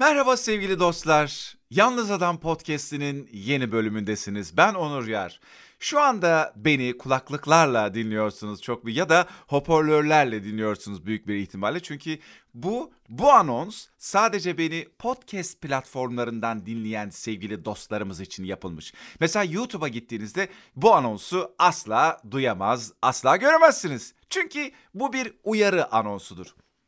Merhaba sevgili dostlar. Yalnız Adam Podcast'inin yeni bölümündesiniz. Ben Onur Yar. Şu anda beni kulaklıklarla dinliyorsunuz çok bir ya da hoparlörlerle dinliyorsunuz büyük bir ihtimalle. Çünkü bu bu anons sadece beni podcast platformlarından dinleyen sevgili dostlarımız için yapılmış. Mesela YouTube'a gittiğinizde bu anonsu asla duyamaz, asla göremezsiniz. Çünkü bu bir uyarı anonsudur.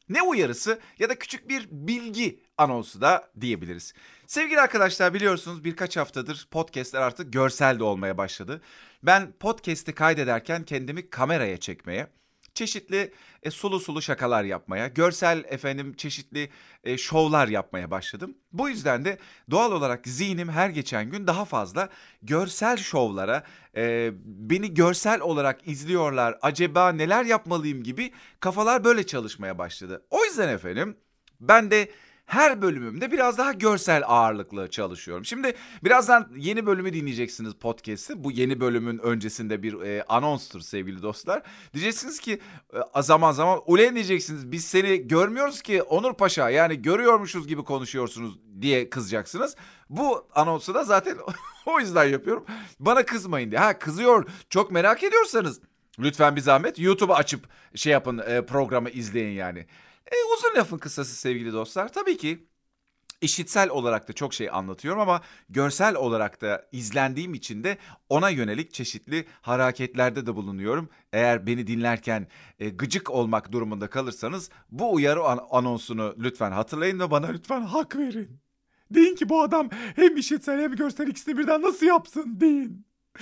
Ne uyarısı ya da küçük bir bilgi anonsu da diyebiliriz. Sevgili arkadaşlar biliyorsunuz birkaç haftadır podcastler artık görsel de olmaya başladı. Ben podcast'i kaydederken kendimi kameraya çekmeye, çeşitli e, sulu sulu şakalar yapmaya, görsel efendim çeşitli e, şovlar yapmaya başladım. Bu yüzden de doğal olarak zihnim her geçen gün daha fazla görsel şovlara, e, beni görsel olarak izliyorlar, acaba neler yapmalıyım gibi kafalar böyle çalışmaya başladı. O yüzden efendim ben de her bölümümde biraz daha görsel ağırlıklı çalışıyorum. Şimdi birazdan yeni bölümü dinleyeceksiniz podcast'te. Bu yeni bölümün öncesinde bir e, anonstur sevgili dostlar. Diyeceksiniz ki e, zaman zaman ulen diyeceksiniz. Biz seni görmüyoruz ki Onur Paşa yani görüyormuşuz gibi konuşuyorsunuz diye kızacaksınız. Bu anonsu da zaten o yüzden yapıyorum. Bana kızmayın diye. Ha kızıyor çok merak ediyorsanız lütfen bir zahmet YouTube'u açıp şey yapın e, programı izleyin yani. E, uzun lafın kısası sevgili dostlar. Tabii ki işitsel olarak da çok şey anlatıyorum ama görsel olarak da izlendiğim için de ona yönelik çeşitli hareketlerde de bulunuyorum. Eğer beni dinlerken e, gıcık olmak durumunda kalırsanız bu uyarı an- anonsunu lütfen hatırlayın ve bana lütfen hak verin. Deyin ki bu adam hem işitsel hem görsel ikisini birden nasıl yapsın deyin.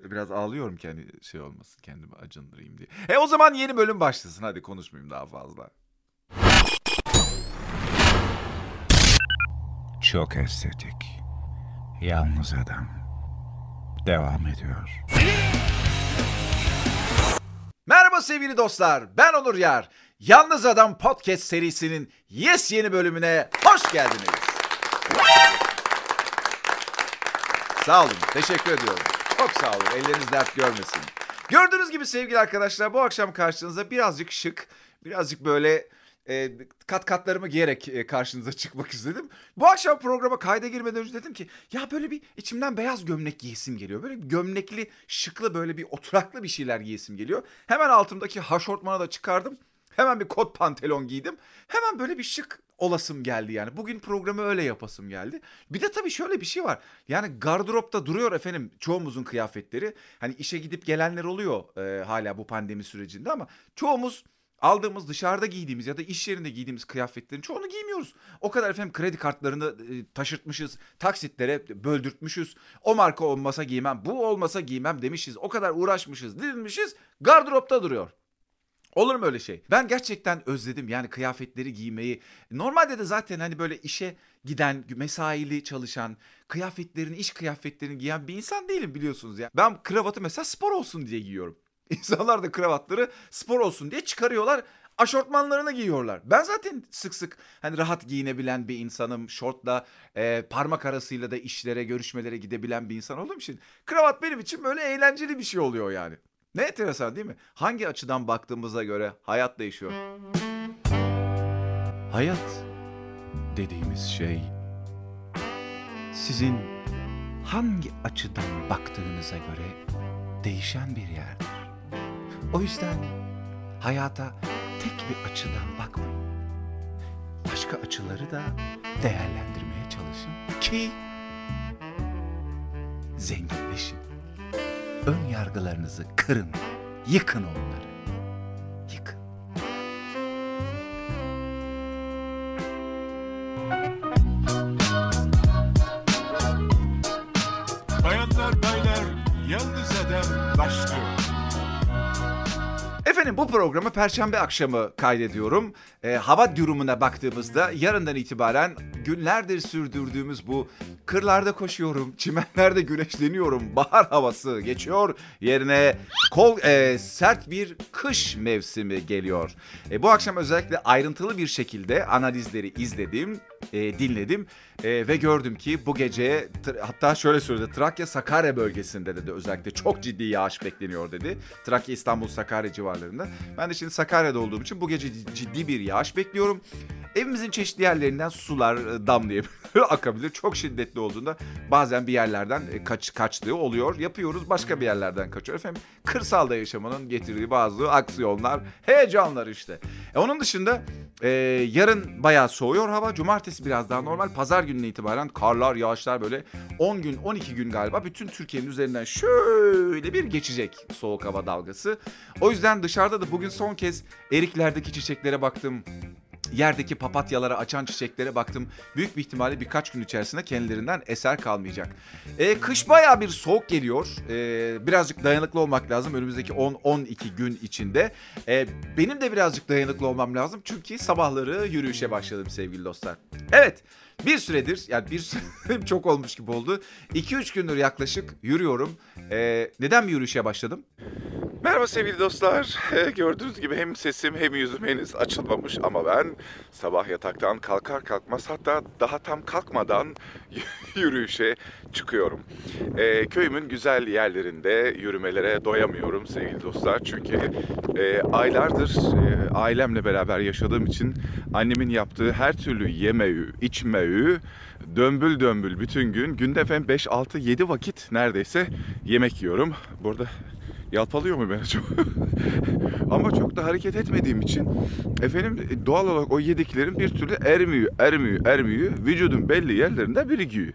Biraz ağlıyorum kendi şey olmasın kendimi acındırayım diye. E o zaman yeni bölüm başlasın hadi konuşmayayım daha fazla. Çok estetik. Yalnız adam. Devam ediyor. Merhaba sevgili dostlar ben Onur Yar. Yalnız Adam Podcast serisinin yes yeni bölümüne hoş geldiniz. Sağ olun teşekkür ediyorum. Çok sağ olun elleriniz dert görmesin. Gördüğünüz gibi sevgili arkadaşlar bu akşam karşınızda birazcık şık, birazcık böyle e, kat katlarımı giyerek e, karşınıza çıkmak istedim. Bu akşam programa kayda girmeden önce dedim ki ya böyle bir içimden beyaz gömlek giyesim geliyor. Böyle gömlekli, şıklı böyle bir oturaklı bir şeyler giyesim geliyor. Hemen altımdaki haşortmanı da çıkardım. Hemen bir kot pantolon giydim. Hemen böyle bir şık olasım geldi yani. Bugün programı öyle yapasım geldi. Bir de tabii şöyle bir şey var. Yani gardıropta duruyor efendim çoğumuzun kıyafetleri. Hani işe gidip gelenler oluyor e, hala bu pandemi sürecinde ama çoğumuz aldığımız dışarıda giydiğimiz ya da iş yerinde giydiğimiz kıyafetlerin çoğunu giymiyoruz. O kadar efendim kredi kartlarını e, taşırtmışız, taksitlere böldürtmüşüz. O marka olmasa giymem, bu olmasa giymem demişiz. O kadar uğraşmışız, didinmişiz. Gardıropta duruyor. Olur mu öyle şey? Ben gerçekten özledim yani kıyafetleri giymeyi. Normalde de zaten hani böyle işe giden, mesaili çalışan, kıyafetlerini, iş kıyafetlerini giyen bir insan değilim biliyorsunuz ya. Ben kravatı mesela spor olsun diye giyiyorum. İnsanlar da kravatları spor olsun diye çıkarıyorlar. Aşortmanlarını giyiyorlar. Ben zaten sık sık hani rahat giyinebilen bir insanım. Şortla, e, parmak arasıyla da işlere, görüşmelere gidebilen bir insan olduğum için kravat benim için böyle eğlenceli bir şey oluyor yani. Ne enteresan değil mi? Hangi açıdan baktığımıza göre hayat değişiyor. Hayat dediğimiz şey sizin hangi açıdan baktığınıza göre değişen bir yerdir. O yüzden hayata tek bir açıdan bakmayın. Başka açıları da değerlendirmeye çalışın ki zenginleşin. Ön yargılarınızı kırın, yıkın onları. Bu programı Perşembe akşamı kaydediyorum. Ee, hava durumuna baktığımızda yarından itibaren günlerdir sürdürdüğümüz bu kırlarda koşuyorum, çimenlerde güneşleniyorum, bahar havası geçiyor. Yerine kol e, sert bir kış mevsimi geliyor. E, bu akşam özellikle ayrıntılı bir şekilde analizleri izledim e, dinledim E, ve gördüm ki bu gece hatta şöyle söyledi Trakya Sakarya bölgesinde dedi özellikle çok ciddi yağış bekleniyor dedi. Trakya İstanbul Sakarya civarlarında. Ben de şimdi Sakarya'da olduğum için bu gece ciddi bir yağış bekliyorum. Evimizin çeşitli yerlerinden sular e, damlayabilir, akabilir. Çok şiddetli olduğunda bazen bir yerlerden e, kaç kaçtığı oluyor. Yapıyoruz başka bir yerlerden kaçıyor. Efendim kırsalda yaşamanın getirdiği bazı aksiyonlar, heyecanlar işte. E, onun dışında e, yarın bayağı soğuyor hava. Cumartesi biraz daha normal. Pazar gününe itibaren karlar, yağışlar böyle 10 gün, 12 gün galiba bütün Türkiye'nin üzerinden şöyle bir geçecek soğuk hava dalgası. O yüzden dışarıda da bugün son kez eriklerdeki çiçeklere baktım yerdeki papatyalara açan çiçeklere baktım. Büyük bir ihtimalle birkaç gün içerisinde kendilerinden eser kalmayacak. E, kış bayağı bir soğuk geliyor. E, birazcık dayanıklı olmak lazım önümüzdeki 10-12 gün içinde. E, benim de birazcık dayanıklı olmam lazım. Çünkü sabahları yürüyüşe başladım sevgili dostlar. Evet bir süredir yani bir süre çok olmuş gibi oldu. 2-3 gündür yaklaşık yürüyorum. E, neden bir yürüyüşe başladım? Merhaba sevgili dostlar. Gördüğünüz gibi hem sesim hem yüzüm henüz açılmamış ama ben sabah yataktan kalkar kalkmaz hatta daha tam kalkmadan yürüyüşe çıkıyorum. Ee, köyümün güzel yerlerinde yürümelere doyamıyorum sevgili dostlar. Çünkü e, aylardır e, ailemle beraber yaşadığım için annemin yaptığı her türlü yemeği, içmeyi dömbül dömbül bütün gün günde efendim 5, 6, 7 vakit neredeyse yemek yiyorum. Burada Yalpalıyor mu beni çok? Ama çok da hareket etmediğim için efendim doğal olarak o yediklerim bir türlü ermiyor, ermiyor, ermiyor. Vücudun belli yerlerinde birikiyor.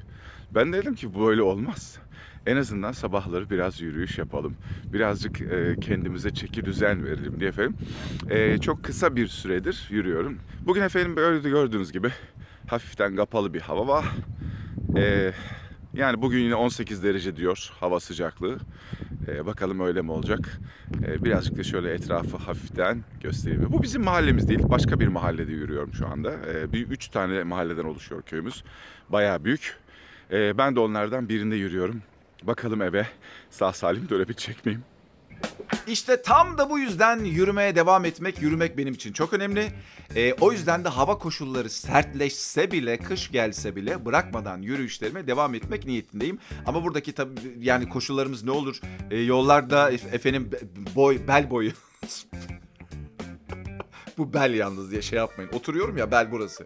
Ben de dedim ki böyle olmaz. En azından sabahları biraz yürüyüş yapalım. Birazcık e, kendimize çeki düzen verelim diye efendim. E, çok kısa bir süredir yürüyorum. Bugün efendim böyle gördüğünüz gibi hafiften kapalı bir hava var. E, yani bugün yine 18 derece diyor hava sıcaklığı. Ee, bakalım öyle mi olacak? Ee, birazcık da şöyle etrafı hafiften göstereyim. Bu bizim mahallemiz değil. Başka bir mahallede yürüyorum şu anda. Ee, bir üç tane mahalleden oluşuyor köyümüz. Bayağı büyük. Ee, ben de onlardan birinde yürüyorum. Bakalım eve sağ salim dönebilecek miyim? İşte tam da bu yüzden yürümeye devam etmek, yürümek benim için çok önemli. Ee, o yüzden de hava koşulları sertleşse bile, kış gelse bile bırakmadan yürüyüşlerime devam etmek niyetindeyim. Ama buradaki tabii yani koşullarımız ne olur? Ee, yollarda ef- efendim boy, bel boyu. bu bel yalnız diye şey yapmayın. Oturuyorum ya bel burası.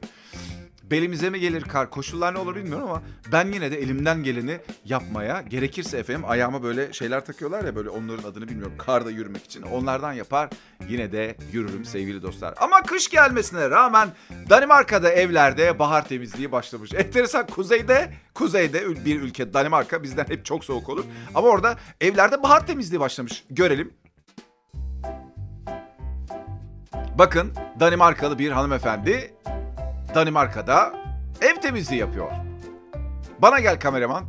Belimize mi gelir kar? Koşullar ne olur bilmiyorum ama ben yine de elimden geleni yapmaya gerekirse efendim ayağıma böyle şeyler takıyorlar ya böyle onların adını bilmiyorum karda yürümek için. Onlardan yapar yine de yürürüm sevgili dostlar. Ama kış gelmesine rağmen Danimarka'da evlerde bahar temizliği başlamış. Enteresan kuzeyde kuzeyde bir ülke Danimarka bizden hep çok soğuk olur. Ama orada evlerde bahar temizliği başlamış. Görelim. Bakın Danimarkalı bir hanımefendi Danimarka'da ev temizliği yapıyor. Bana gel kameraman.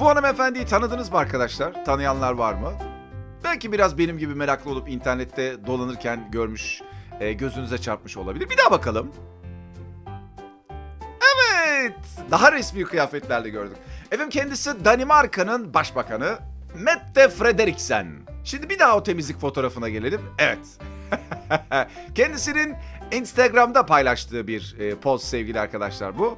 Bu hanımefendiyi tanıdınız mı arkadaşlar? Tanıyanlar var mı? Belki biraz benim gibi meraklı olup internette dolanırken görmüş, e, gözünüze çarpmış olabilir. Bir daha bakalım. Evet, daha resmi kıyafetlerle gördük. Efendim kendisi Danimarka'nın başbakanı Mette Frederiksen. Şimdi bir daha o temizlik fotoğrafına gelelim. Evet. Kendisinin Instagram'da paylaştığı bir e, post sevgili arkadaşlar bu.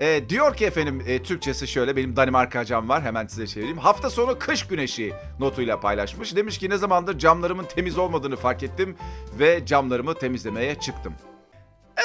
E, diyor ki efendim e, Türkçesi şöyle benim Danimarkacam var hemen size çevireyim. Hafta sonu kış güneşi notuyla paylaşmış. Demiş ki ne zamandır camlarımın temiz olmadığını fark ettim ve camlarımı temizlemeye çıktım.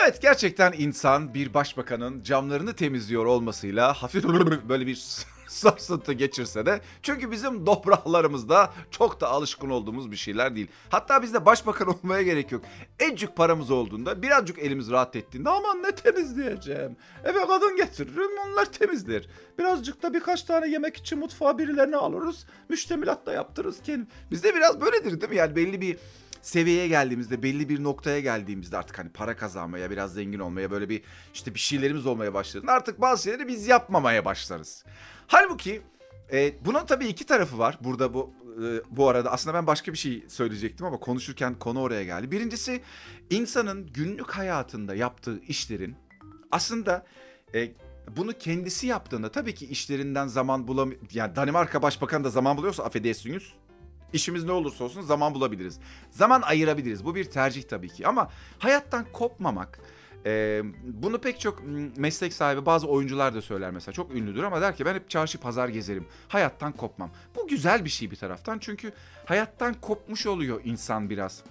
Evet gerçekten insan bir başbakanın camlarını temizliyor olmasıyla hafif böyle bir sarsıntı geçirse de çünkü bizim dobrahlarımızda çok da alışkın olduğumuz bir şeyler değil. Hatta bizde başbakan olmaya gerek yok. Encük paramız olduğunda birazcık elimiz rahat ettiğinde aman ne temizleyeceğim. Eve kadın getiririm onlar temizler. Birazcık da birkaç tane yemek için mutfağa birilerini alırız. Müştemilat da yaptırırız kendim. Bizde biraz böyledir değil mi? Yani belli bir seviyeye geldiğimizde, belli bir noktaya geldiğimizde artık hani para kazanmaya, biraz zengin olmaya, böyle bir işte bir şeylerimiz olmaya başladığında artık bazı şeyleri biz yapmamaya başlarız. Halbuki e, bunun tabii iki tarafı var. Burada bu e, bu arada aslında ben başka bir şey söyleyecektim ama konuşurken konu oraya geldi. Birincisi insanın günlük hayatında yaptığı işlerin aslında e, bunu kendisi yaptığında tabii ki işlerinden zaman bulam yani Danimarka Başbakanı da zaman buluyorsa affedersiniz. İşimiz ne olursa olsun zaman bulabiliriz. Zaman ayırabiliriz. Bu bir tercih tabii ki ama hayattan kopmamak, Ee, bunu pek çok meslek sahibi bazı oyuncular da söyler mesela. Çok ünlüdür ama der ki ben hep çarşı pazar gezerim. Hayattan kopmam. Bu güzel bir şey bir taraftan. Çünkü hayattan kopmuş oluyor insan biraz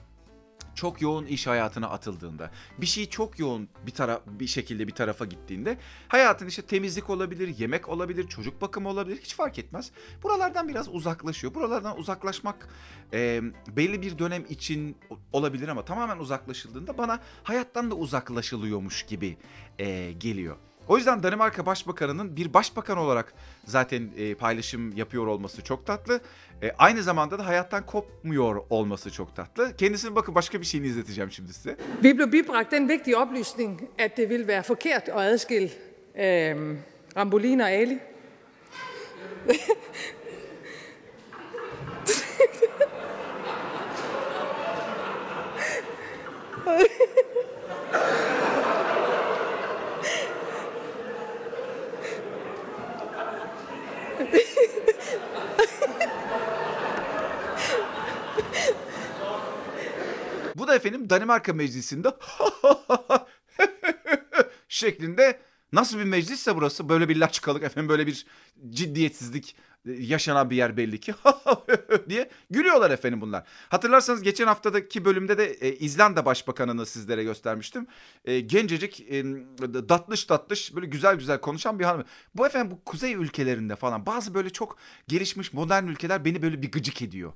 çok yoğun iş hayatına atıldığında, bir şey çok yoğun bir taraf bir şekilde bir tarafa gittiğinde hayatın işte temizlik olabilir, yemek olabilir, çocuk bakımı olabilir hiç fark etmez. Buralardan biraz uzaklaşıyor. Buralardan uzaklaşmak e, belli bir dönem için olabilir ama tamamen uzaklaşıldığında bana hayattan da uzaklaşılıyormuş gibi e, geliyor. O yüzden Danimarka Başbakanı'nın bir başbakan olarak zaten e, paylaşım yapıyor olması çok tatlı. E, aynı zamanda da hayattan kopmuyor olması çok tatlı. Kendisini bakın başka bir şeyini izleteceğim şimdi size. Vi blev bibragt den vigtige oplysning, at det ville være forkert at adskille øh, Rambolin og Ali. Da efendim Danimarka Meclisi'nde şeklinde nasıl bir meclisse burası böyle bir laçkalık efendim böyle bir ciddiyetsizlik yaşanan bir yer belli ki diye gülüyorlar efendim bunlar. Hatırlarsanız geçen haftadaki bölümde de e, İzlanda Başbakanı'nı sizlere göstermiştim. E, gencecik e, tatlış tatlış böyle güzel güzel konuşan bir hanım. Bu efendim bu kuzey ülkelerinde falan bazı böyle çok gelişmiş modern ülkeler beni böyle bir gıcık ediyor.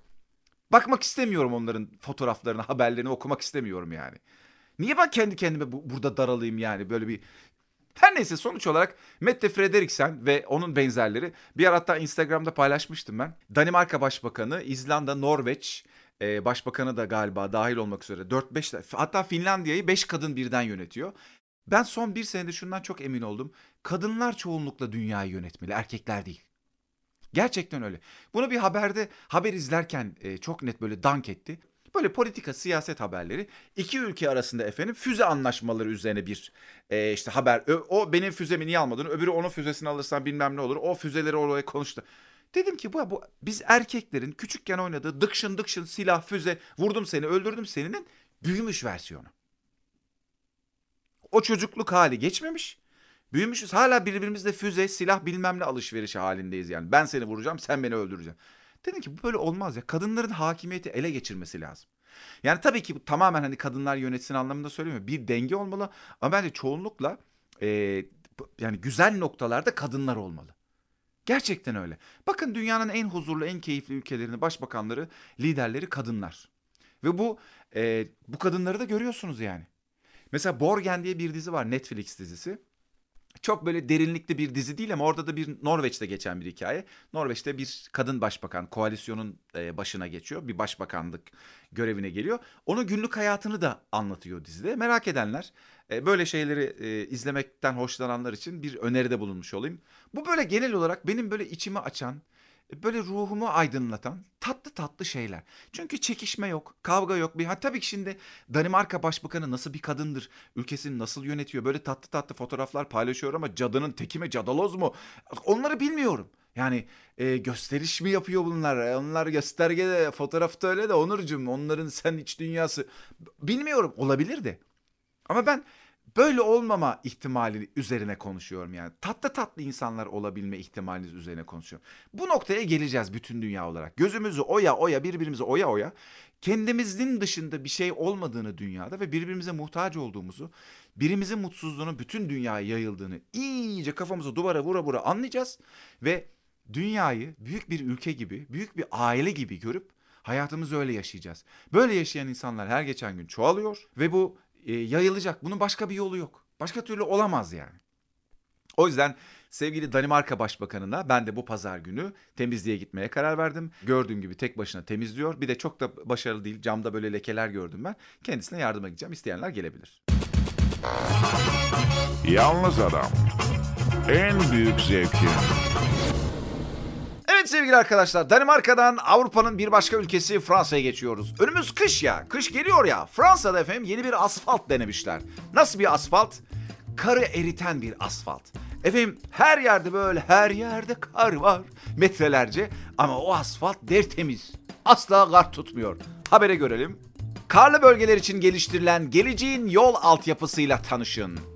Bakmak istemiyorum onların fotoğraflarını, haberlerini okumak istemiyorum yani. Niye ben kendi kendime bu- burada daralayım yani böyle bir... Her neyse sonuç olarak Mette Frederiksen ve onun benzerleri bir ara hatta Instagram'da paylaşmıştım ben. Danimarka Başbakanı, İzlanda, Norveç e, Başbakanı da galiba dahil olmak üzere 4-5 hatta Finlandiya'yı 5 kadın birden yönetiyor. Ben son bir senede şundan çok emin oldum. Kadınlar çoğunlukla dünyayı yönetmeli, erkekler değil. Gerçekten öyle. Bunu bir haberde haber izlerken e, çok net böyle dank etti. Böyle politika, siyaset haberleri iki ülke arasında efendim füze anlaşmaları üzerine bir e, işte haber. Ö- o benim füzemi niye almadın? Öbürü onun füzesini alırsan bilmem ne olur. O füzeleri oraya konuştu. Dedim ki bu, bu biz erkeklerin küçükken oynadığı dıkşın dıkşın silah füze vurdum seni öldürdüm seninin büyümüş versiyonu. O çocukluk hali geçmemiş. Büyümüşüz hala birbirimizle füze, silah bilmem ne alışverişi halindeyiz yani. Ben seni vuracağım, sen beni öldüreceksin. Dedim ki bu böyle olmaz ya. Kadınların hakimiyeti ele geçirmesi lazım. Yani tabii ki bu tamamen hani kadınlar yönetsin anlamında söylemiyorum. Bir denge olmalı ama bence çoğunlukla e, yani güzel noktalarda kadınlar olmalı. Gerçekten öyle. Bakın dünyanın en huzurlu, en keyifli ülkelerinde başbakanları, liderleri kadınlar. Ve bu e, bu kadınları da görüyorsunuz yani. Mesela Borgen diye bir dizi var Netflix dizisi. Çok böyle derinlikli bir dizi değil ama orada da bir Norveç'te geçen bir hikaye. Norveç'te bir kadın başbakan koalisyonun e, başına geçiyor. Bir başbakanlık görevine geliyor. Onun günlük hayatını da anlatıyor dizide. Merak edenler e, böyle şeyleri e, izlemekten hoşlananlar için bir öneride bulunmuş olayım. Bu böyle genel olarak benim böyle içimi açan, böyle ruhumu aydınlatan tatlı tatlı şeyler. Çünkü çekişme yok, kavga yok. Bir, ha, tabii ki şimdi Danimarka Başbakanı nasıl bir kadındır, ülkesini nasıl yönetiyor, böyle tatlı tatlı fotoğraflar paylaşıyor ama cadının teki mi, cadaloz mu? Onları bilmiyorum. Yani e, gösteriş mi yapıyor bunlar? E, Onlar göstergede, fotoğrafta öyle de Onurcuğum onların sen iç dünyası. Bilmiyorum olabilir de. Ama ben böyle olmama ihtimali üzerine konuşuyorum yani. Tatlı tatlı insanlar olabilme ihtimaliniz üzerine konuşuyorum. Bu noktaya geleceğiz bütün dünya olarak. Gözümüzü oya oya birbirimize oya oya kendimizin dışında bir şey olmadığını dünyada ve birbirimize muhtaç olduğumuzu, birimizin mutsuzluğunun bütün dünyaya yayıldığını iyice kafamıza duvara vura vura anlayacağız ve dünyayı büyük bir ülke gibi, büyük bir aile gibi görüp hayatımızı öyle yaşayacağız. Böyle yaşayan insanlar her geçen gün çoğalıyor ve bu e, yayılacak. Bunun başka bir yolu yok. Başka türlü olamaz yani. O yüzden sevgili Danimarka Başbakanı'na ben de bu pazar günü temizliğe gitmeye karar verdim. Gördüğüm gibi tek başına temizliyor. Bir de çok da başarılı değil. Camda böyle lekeler gördüm ben. Kendisine yardıma gideceğim. İsteyenler gelebilir. Yalnız Adam. En büyük zevki. Evet sevgili arkadaşlar Danimarka'dan Avrupa'nın bir başka ülkesi Fransa'ya geçiyoruz. Önümüz kış ya. Kış geliyor ya. Fransa'da efendim yeni bir asfalt denemişler. Nasıl bir asfalt? Karı eriten bir asfalt. Efendim her yerde böyle her yerde kar var metrelerce ama o asfalt der temiz. Asla kar tutmuyor. Habere görelim. Karlı bölgeler için geliştirilen geleceğin yol altyapısıyla tanışın.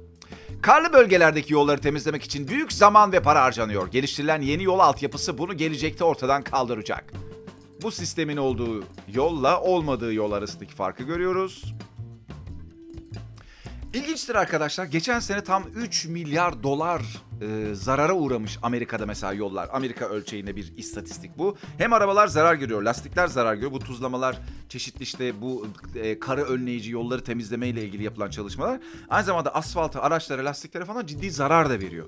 Karlı bölgelerdeki yolları temizlemek için büyük zaman ve para harcanıyor. Geliştirilen yeni yol altyapısı bunu gelecekte ortadan kaldıracak. Bu sistemin olduğu yolla olmadığı yol arasındaki farkı görüyoruz. İlginçtir arkadaşlar. Geçen sene tam 3 milyar dolar e, zarara uğramış Amerika'da mesela yollar. Amerika ölçeğinde bir istatistik bu. Hem arabalar zarar görüyor, lastikler zarar görüyor. Bu tuzlamalar, çeşitli işte bu e, karı önleyici yolları temizleme ile ilgili yapılan çalışmalar. Aynı zamanda asfalta, araçlara, lastiklere falan ciddi zarar da veriyor.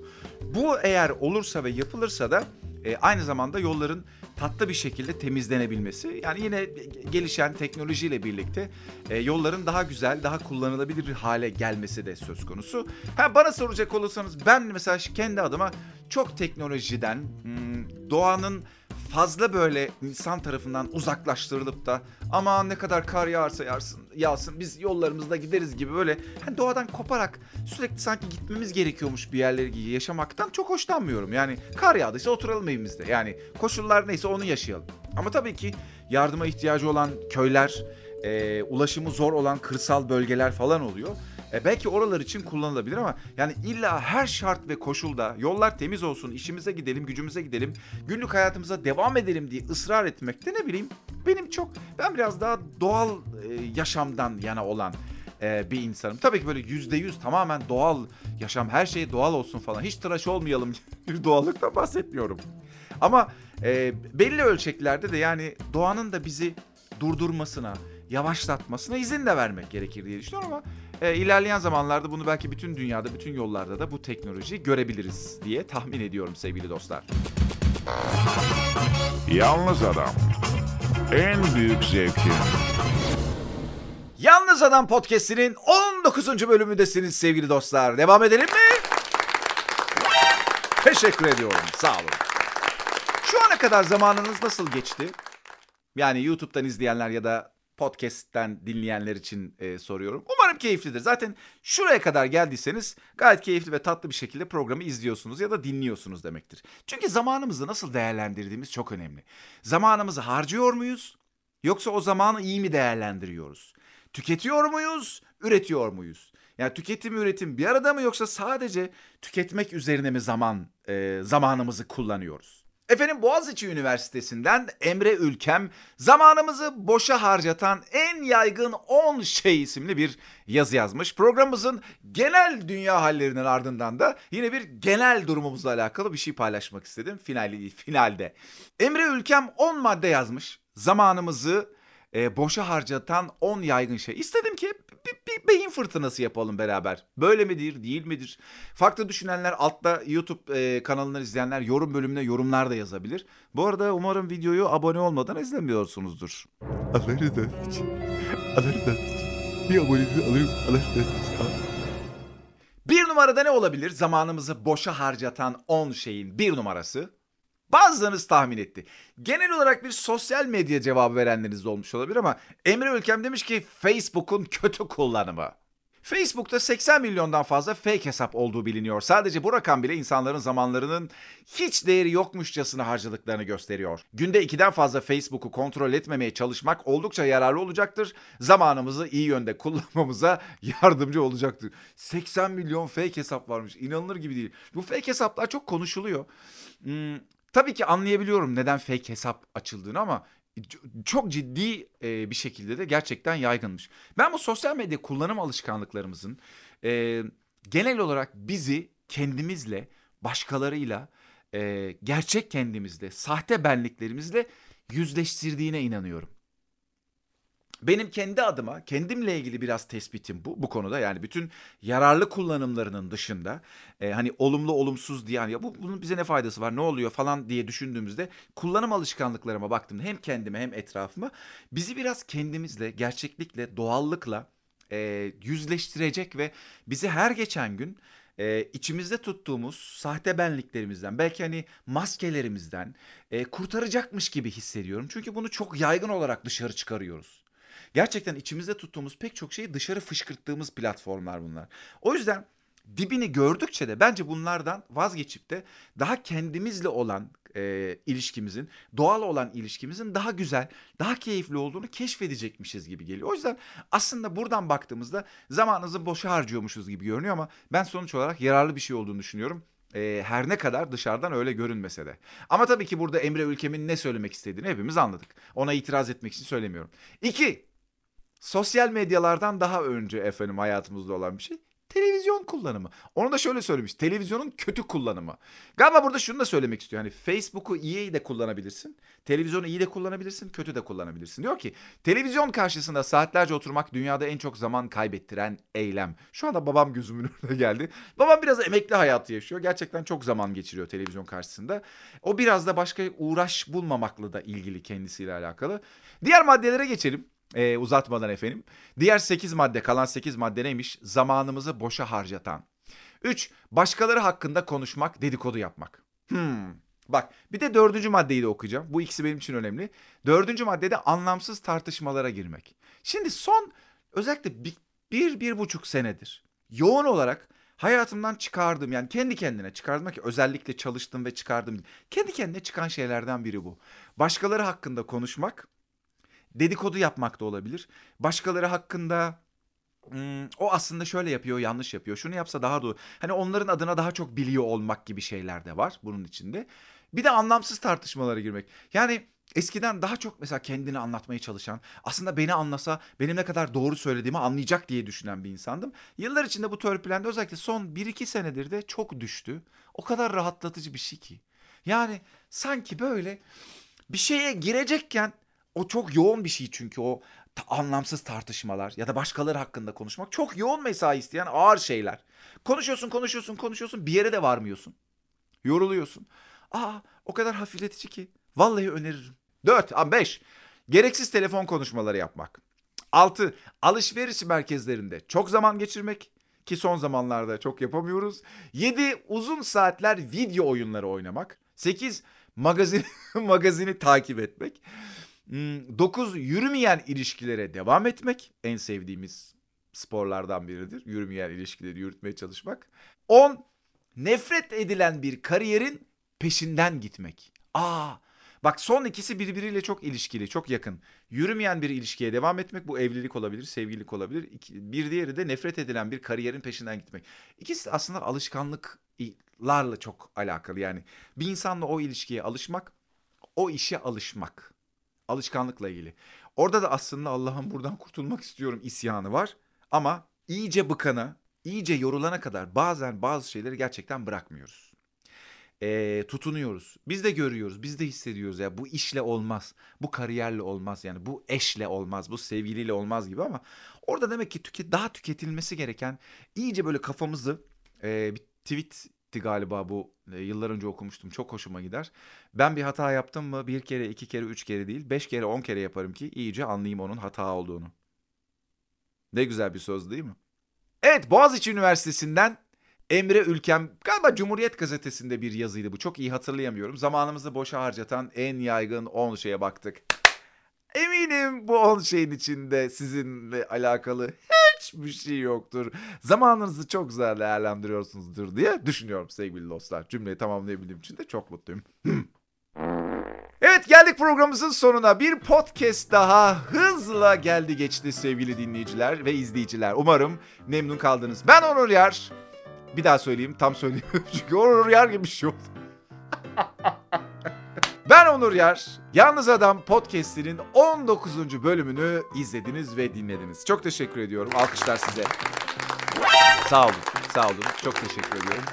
Bu eğer olursa ve yapılırsa da e, aynı zamanda yolların tatlı bir şekilde temizlenebilmesi. Yani yine gelişen teknolojiyle birlikte e, yolların daha güzel, daha kullanılabilir hale gelmesi de söz konusu. Ha, bana soracak olursanız ben mesela kendi adıma çok teknolojiden, hmm, doğanın fazla böyle insan tarafından uzaklaştırılıp da ama ne kadar kar yağarsa yağsın, yağsın biz yollarımızda gideriz gibi böyle hani doğadan koparak sürekli sanki gitmemiz gerekiyormuş bir yerlere yaşamaktan çok hoşlanmıyorum. Yani kar yağdıysa oturalım evimizde. Yani koşullar neyse onu yaşayalım. Ama tabii ki yardıma ihtiyacı olan köyler, e, ulaşımı zor olan kırsal bölgeler falan oluyor. E belki oralar için kullanılabilir ama yani illa her şart ve koşulda yollar temiz olsun, işimize gidelim, gücümüze gidelim, günlük hayatımıza devam edelim diye ısrar etmekte ne bileyim benim çok ben biraz daha doğal e, yaşamdan yana olan e, bir insanım. Tabii ki böyle yüzde yüz tamamen doğal yaşam, her şey doğal olsun falan. Hiç tıraş olmayalım bir doğallıktan bahsetmiyorum. Ama e, belli ölçeklerde de yani doğanın da bizi durdurmasına, yavaşlatmasına izin de vermek gerekir diye düşünüyorum ama e, ilerleyen zamanlarda bunu belki bütün dünyada, bütün yollarda da bu teknolojiyi görebiliriz diye tahmin ediyorum sevgili dostlar. Yalnız Adam. En büyük zevkin. Yalnız Adam Podcast'inin 19. bölümündesiniz sevgili dostlar. Devam edelim mi? Teşekkür ediyorum. Sağ olun. Şu ana kadar zamanınız nasıl geçti? Yani YouTube'dan izleyenler ya da podcast'ten dinleyenler için e, soruyorum. Umarım keyiflidir. Zaten şuraya kadar geldiyseniz gayet keyifli ve tatlı bir şekilde programı izliyorsunuz ya da dinliyorsunuz demektir. Çünkü zamanımızı nasıl değerlendirdiğimiz çok önemli. Zamanımızı harcıyor muyuz? Yoksa o zamanı iyi mi değerlendiriyoruz? Tüketiyor muyuz? Üretiyor muyuz? Yani tüketim üretim bir arada mı yoksa sadece tüketmek üzerine mi zaman e, zamanımızı kullanıyoruz? Efendim Boğaziçi Üniversitesi'nden Emre Ülkem zamanımızı boşa harcatan en yaygın 10 şey isimli bir yazı yazmış. Programımızın genel dünya hallerinin ardından da yine bir genel durumumuzla alakalı bir şey paylaşmak istedim finali, finalde. Emre Ülkem 10 madde yazmış. Zamanımızı e, boşa harcatan 10 yaygın şey. İstedim ki bir, bir beyin fırtınası yapalım beraber. Böyle midir, değil midir? Farklı düşünenler altta YouTube e, kanalından izleyenler yorum bölümüne yorumlar da yazabilir. Bu arada umarım videoyu abone olmadan izlemiyorsunuzdur. Rızası için. Bir aboneliği alırım. İçin. Bir numarada ne olabilir? Zamanımızı boşa harcatan 10 şeyin bir numarası. Bazılarınız tahmin etti. Genel olarak bir sosyal medya cevabı verenleriniz de olmuş olabilir ama Emre Ülkem demiş ki Facebook'un kötü kullanımı. Facebook'ta 80 milyondan fazla fake hesap olduğu biliniyor. Sadece bu rakam bile insanların zamanlarının hiç değeri yokmuşçasına harcadıklarını gösteriyor. Günde ikiden fazla Facebook'u kontrol etmemeye çalışmak oldukça yararlı olacaktır. Zamanımızı iyi yönde kullanmamıza yardımcı olacaktır. 80 milyon fake hesap varmış. İnanılır gibi değil. Bu fake hesaplar çok konuşuluyor. Hmm, tabii ki anlayabiliyorum neden fake hesap açıldığını ama çok ciddi e, bir şekilde de gerçekten yaygınmış. Ben bu sosyal medya kullanım alışkanlıklarımızın e, genel olarak bizi kendimizle, başkalarıyla, e, gerçek kendimizle, sahte benliklerimizle yüzleştirdiğine inanıyorum. Benim kendi adıma, kendimle ilgili biraz tespitim bu bu konuda. Yani bütün yararlı kullanımlarının dışında e, hani olumlu olumsuz diye hani ya bu bunun bize ne faydası var, ne oluyor falan diye düşündüğümüzde kullanım alışkanlıklarıma baktım hem kendime hem etrafıma bizi biraz kendimizle, gerçeklikle, doğallıkla e, yüzleştirecek ve bizi her geçen gün e, içimizde tuttuğumuz sahte benliklerimizden, belki hani maskelerimizden e, kurtaracakmış gibi hissediyorum. Çünkü bunu çok yaygın olarak dışarı çıkarıyoruz. Gerçekten içimizde tuttuğumuz pek çok şeyi dışarı fışkırttığımız platformlar bunlar. O yüzden dibini gördükçe de bence bunlardan vazgeçip de daha kendimizle olan e, ilişkimizin, doğal olan ilişkimizin daha güzel, daha keyifli olduğunu keşfedecekmişiz gibi geliyor. O yüzden aslında buradan baktığımızda zamanınızı boşa harcıyormuşuz gibi görünüyor ama ben sonuç olarak yararlı bir şey olduğunu düşünüyorum. E, her ne kadar dışarıdan öyle görünmese de. Ama tabii ki burada Emre Ülkem'in ne söylemek istediğini hepimiz anladık. Ona itiraz etmek için söylemiyorum. İki, sosyal medyalardan daha önce efendim hayatımızda olan bir şey. Televizyon kullanımı. Onu da şöyle söylemiş. Televizyonun kötü kullanımı. Galiba burada şunu da söylemek istiyor. Hani Facebook'u iyi de kullanabilirsin. Televizyonu iyi de kullanabilirsin. Kötü de kullanabilirsin. Diyor ki televizyon karşısında saatlerce oturmak dünyada en çok zaman kaybettiren eylem. Şu anda babam gözümün önüne geldi. Babam biraz emekli hayatı yaşıyor. Gerçekten çok zaman geçiriyor televizyon karşısında. O biraz da başka uğraş bulmamakla da ilgili kendisiyle alakalı. Diğer maddelere geçelim. Ee, uzatmadan efendim. Diğer 8 madde kalan 8 madde neymiş? Zamanımızı boşa harcatan. 3. Başkaları hakkında konuşmak, dedikodu yapmak. Hmm. Bak bir de dördüncü maddeyi de okuyacağım. Bu ikisi benim için önemli. Dördüncü maddede anlamsız tartışmalara girmek. Şimdi son özellikle bir, bir, bir buçuk senedir yoğun olarak hayatımdan çıkardığım yani kendi kendine çıkardım ki özellikle çalıştım ve çıkardım. Kendi kendine çıkan şeylerden biri bu. Başkaları hakkında konuşmak, dedikodu yapmak da olabilir. Başkaları hakkında hmm, o aslında şöyle yapıyor, yanlış yapıyor. Şunu yapsa daha doğru. Hani onların adına daha çok biliyor olmak gibi şeyler de var bunun içinde. Bir de anlamsız tartışmalara girmek. Yani eskiden daha çok mesela kendini anlatmaya çalışan, aslında beni anlasa benim ne kadar doğru söylediğimi anlayacak diye düşünen bir insandım. Yıllar içinde bu törpülende özellikle son 1-2 senedir de çok düştü. O kadar rahatlatıcı bir şey ki. Yani sanki böyle bir şeye girecekken o çok yoğun bir şey çünkü o ta- anlamsız tartışmalar ya da başkaları hakkında konuşmak çok yoğun mesai isteyen ağır şeyler. Konuşuyorsun, konuşuyorsun, konuşuyorsun bir yere de varmıyorsun. Yoruluyorsun. Aa o kadar hafifletici ki. Vallahi öneririm. 4, 5. Gereksiz telefon konuşmaları yapmak. 6. Alışveriş merkezlerinde çok zaman geçirmek ki son zamanlarda çok yapamıyoruz. 7. Uzun saatler video oyunları oynamak. 8. Magazin magazini takip etmek. 9 yürümeyen ilişkilere devam etmek en sevdiğimiz sporlardan biridir. Yürümeyen ilişkileri yürütmeye çalışmak. 10 nefret edilen bir kariyerin peşinden gitmek. Aa bak son ikisi birbiriyle çok ilişkili, çok yakın. Yürümeyen bir ilişkiye devam etmek bu evlilik olabilir, sevgililik olabilir. Bir diğeri de nefret edilen bir kariyerin peşinden gitmek. İkisi aslında alışkanlıklarla çok alakalı yani. Bir insanla o ilişkiye alışmak, o işe alışmak alışkanlıkla ilgili. Orada da aslında Allah'ım buradan kurtulmak istiyorum isyanı var. Ama iyice bıkana, iyice yorulana kadar bazen bazı şeyleri gerçekten bırakmıyoruz. Ee, tutunuyoruz. Biz de görüyoruz, biz de hissediyoruz ya bu işle olmaz, bu kariyerle olmaz yani bu eşle olmaz, bu sevgiliyle olmaz gibi ama orada demek ki tüket, daha tüketilmesi gereken iyice böyle kafamızı e, bir tweetti galiba bu e, yıllar önce okumuştum çok hoşuma gider. Ben bir hata yaptım mı bir kere, iki kere, üç kere değil, beş kere, on kere yaparım ki iyice anlayayım onun hata olduğunu. Ne güzel bir söz değil mi? Evet Boğaziçi Üniversitesi'nden Emre Ülkem galiba Cumhuriyet Gazetesi'nde bir yazıydı bu. Çok iyi hatırlayamıyorum. Zamanımızı boşa harcatan en yaygın 10 şeye baktık. Eminim bu 10 şeyin içinde sizinle alakalı hiçbir şey yoktur. Zamanınızı çok güzel değerlendiriyorsunuzdur diye düşünüyorum sevgili dostlar. Cümleyi tamamlayabildiğim için de çok mutluyum. Evet geldik programımızın sonuna. Bir podcast daha hızla geldi geçti sevgili dinleyiciler ve izleyiciler. Umarım memnun kaldınız. Ben Onur Yar. Bir daha söyleyeyim tam söyleyeyim çünkü Onur Yar gibi bir şey oldu. ben Onur Yar. Yalnız Adam podcast'inin 19. bölümünü izlediniz ve dinlediniz. Çok teşekkür ediyorum. Alkışlar size. Sağ olun. Sağ olun. Çok teşekkür ediyorum.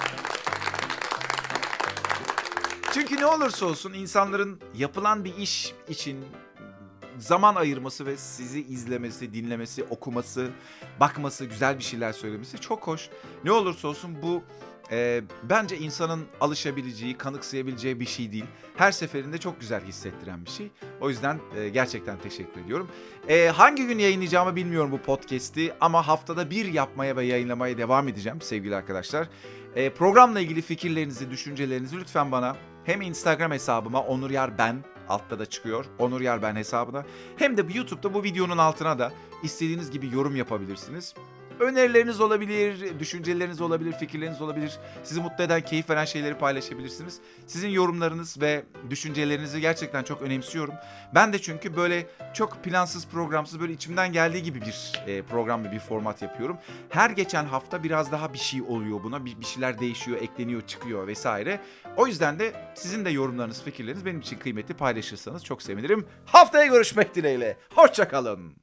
Çünkü ne olursa olsun insanların yapılan bir iş için zaman ayırması ve sizi izlemesi, dinlemesi, okuması, bakması, güzel bir şeyler söylemesi çok hoş. Ne olursa olsun bu e, bence insanın alışabileceği, kanıksayabileceği bir şey değil. Her seferinde çok güzel hissettiren bir şey. O yüzden e, gerçekten teşekkür ediyorum. E, hangi gün yayınlayacağımı bilmiyorum bu podcast'i ama haftada bir yapmaya ve yayınlamaya devam edeceğim sevgili arkadaşlar. E, programla ilgili fikirlerinizi, düşüncelerinizi lütfen bana hem Instagram hesabıma Onur Yar Ben altta da çıkıyor. Onur Yar Ben hesabına. Hem de YouTube'da bu videonun altına da istediğiniz gibi yorum yapabilirsiniz. Önerileriniz olabilir, düşünceleriniz olabilir, fikirleriniz olabilir. Sizi mutlu eden, keyif veren şeyleri paylaşabilirsiniz. Sizin yorumlarınız ve düşüncelerinizi gerçekten çok önemsiyorum. Ben de çünkü böyle çok plansız, programsız, böyle içimden geldiği gibi bir e, program ve bir format yapıyorum. Her geçen hafta biraz daha bir şey oluyor buna. Bir, bir şeyler değişiyor, ekleniyor, çıkıyor vesaire. O yüzden de sizin de yorumlarınız, fikirleriniz benim için kıymetli paylaşırsanız çok sevinirim. Haftaya görüşmek dileğiyle. Hoşçakalın.